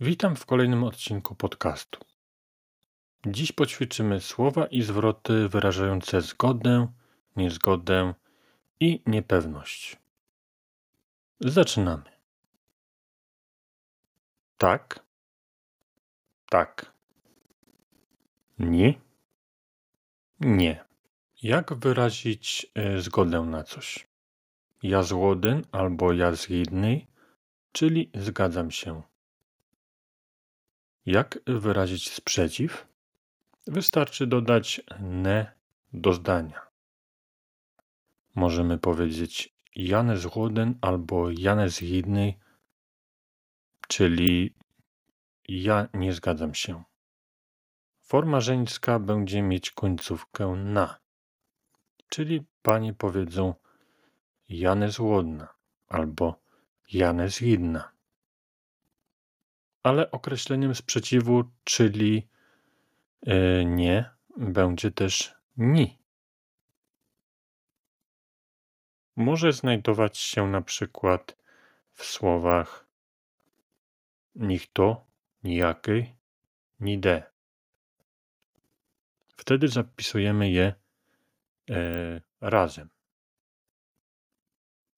Witam w kolejnym odcinku podcastu. Dziś poćwiczymy słowa i zwroty wyrażające zgodę, niezgodę i niepewność. Zaczynamy. Tak, tak. Nie, nie. Jak wyrazić e, zgodę na coś? Ja zgoden albo ja zgodny, czyli zgadzam się. Jak wyrazić sprzeciw? Wystarczy dodać ne do zdania. Możemy powiedzieć Janę zgoden albo Janę zgodny, czyli ja nie zgadzam się. Forma żeńska będzie mieć końcówkę na, czyli panie powiedzą Janę złodna albo Janę zgidna ale określeniem sprzeciwu, czyli e, nie, będzie też ni. Może znajdować się na przykład w słowach nichto, nijakiej, de. Wtedy zapisujemy je e, razem.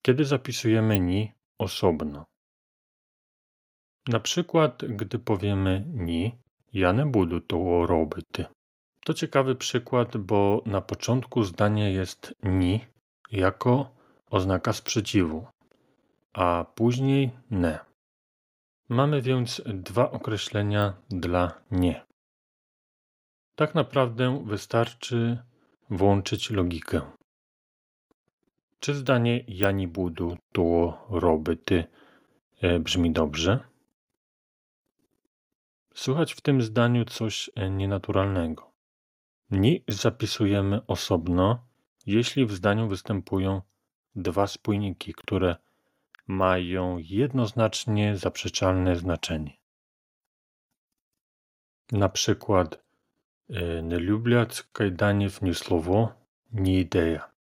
Kiedy zapisujemy ni osobno. Na przykład, gdy powiemy ni, ja nie budu to robić. To ciekawy przykład, bo na początku zdania jest ni jako oznaka sprzeciwu, a później ne. Mamy więc dwa określenia dla nie. Tak naprawdę wystarczy włączyć logikę. Czy zdanie ja nie budu to robić e, brzmi dobrze? Słychać w tym zdaniu coś e, nienaturalnego. Ni zapisujemy osobno, jeśli w zdaniu występują dwa spójniki, które mają jednoznacznie zaprzeczalne znaczenie. Na przykład nie lubiać kajdaniew ni słowo, ni idea.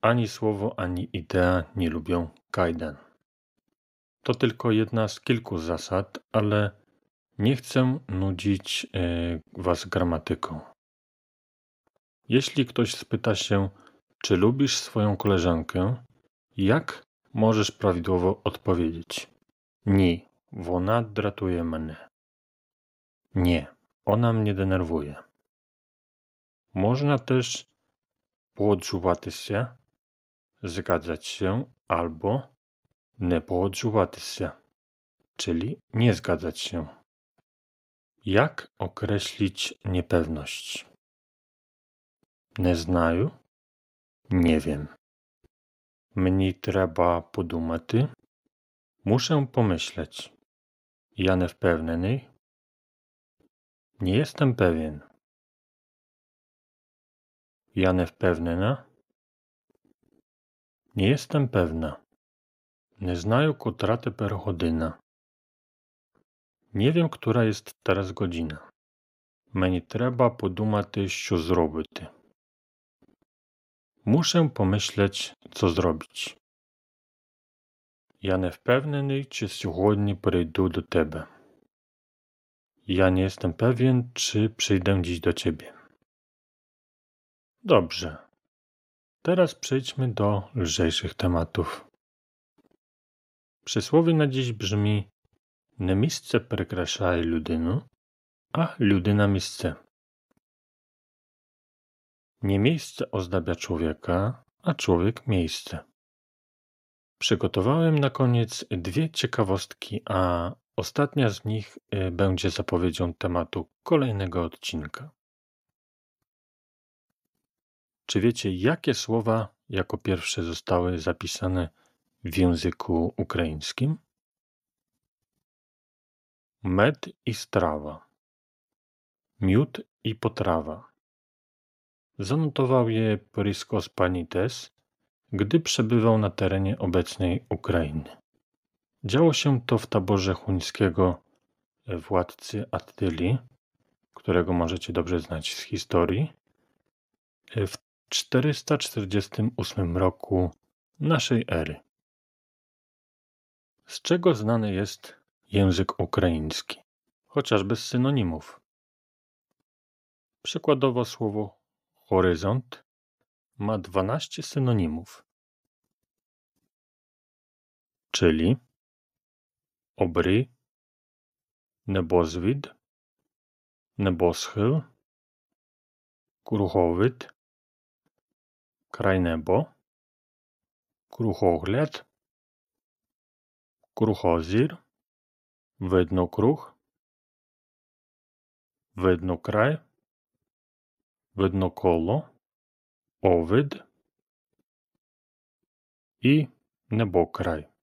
Ani słowo, ani idea nie lubią kajdan. To tylko jedna z kilku zasad, ale nie chcę nudzić e, was gramatyką. Jeśli ktoś spyta się, czy lubisz swoją koleżankę, jak możesz prawidłowo odpowiedzieć? Nie, ona dratuje mnie. Nie, ona mnie denerwuje. Można też podżuwaty się, zgadzać się albo nie podżuwaty się, czyli nie zgadzać się. Jak określić niepewność? Nie znаю? Nie wiem. Mnie trzeba podumać. Muszę pomyśleć. Ja nie wpewneний? Nie jestem pewien. Ja nie wpewnena? Nie jestem pewna. Nie знаю, котра тепер година. Nie wiem, która jest teraz godzina. Мені треба подумати, що зробити. Muszę pomyśleć, co zrobić. Ja nie wpewneний, czy сьогодні прийду do тебе. Ja nie jestem pewien, czy przyjdę dziś do ciebie. Dobrze. Teraz przejdźmy do lżejszych tematów. Przysłowie na dziś brzmi Не місце прикрашає людину, a людина місце. Nie miejsce ozdabia człowieka, a człowiek miejsce. Przygotowałem na koniec dwie ciekawostki, a ostatnia z nich y, będzie zapowiedzią tematu kolejnego odcinka. Czy wiecie, jakie słowa jako pierwsze zostały zapisane w języku ukraińskim? Med i strawa. Miód i potrawa. Zanotował je Pryskos Panites, gdy przebywał na terenie obecnej Ukrainy. Działo się to w taborze chuńskiego władcy Attyli, którego możecie dobrze znać z historii, w 448 roku naszej ery. Z czego znany jest język ukraiński, chociażby z synonimów. Przykładowo słowo horyzont ma 12 synonimów, czyli obry, nebozwid, nieboschyl, kruchowyt, krajnebo, kruchogled, kruchozir, Видно круг, видно край, видно коло, овид. І небокрай.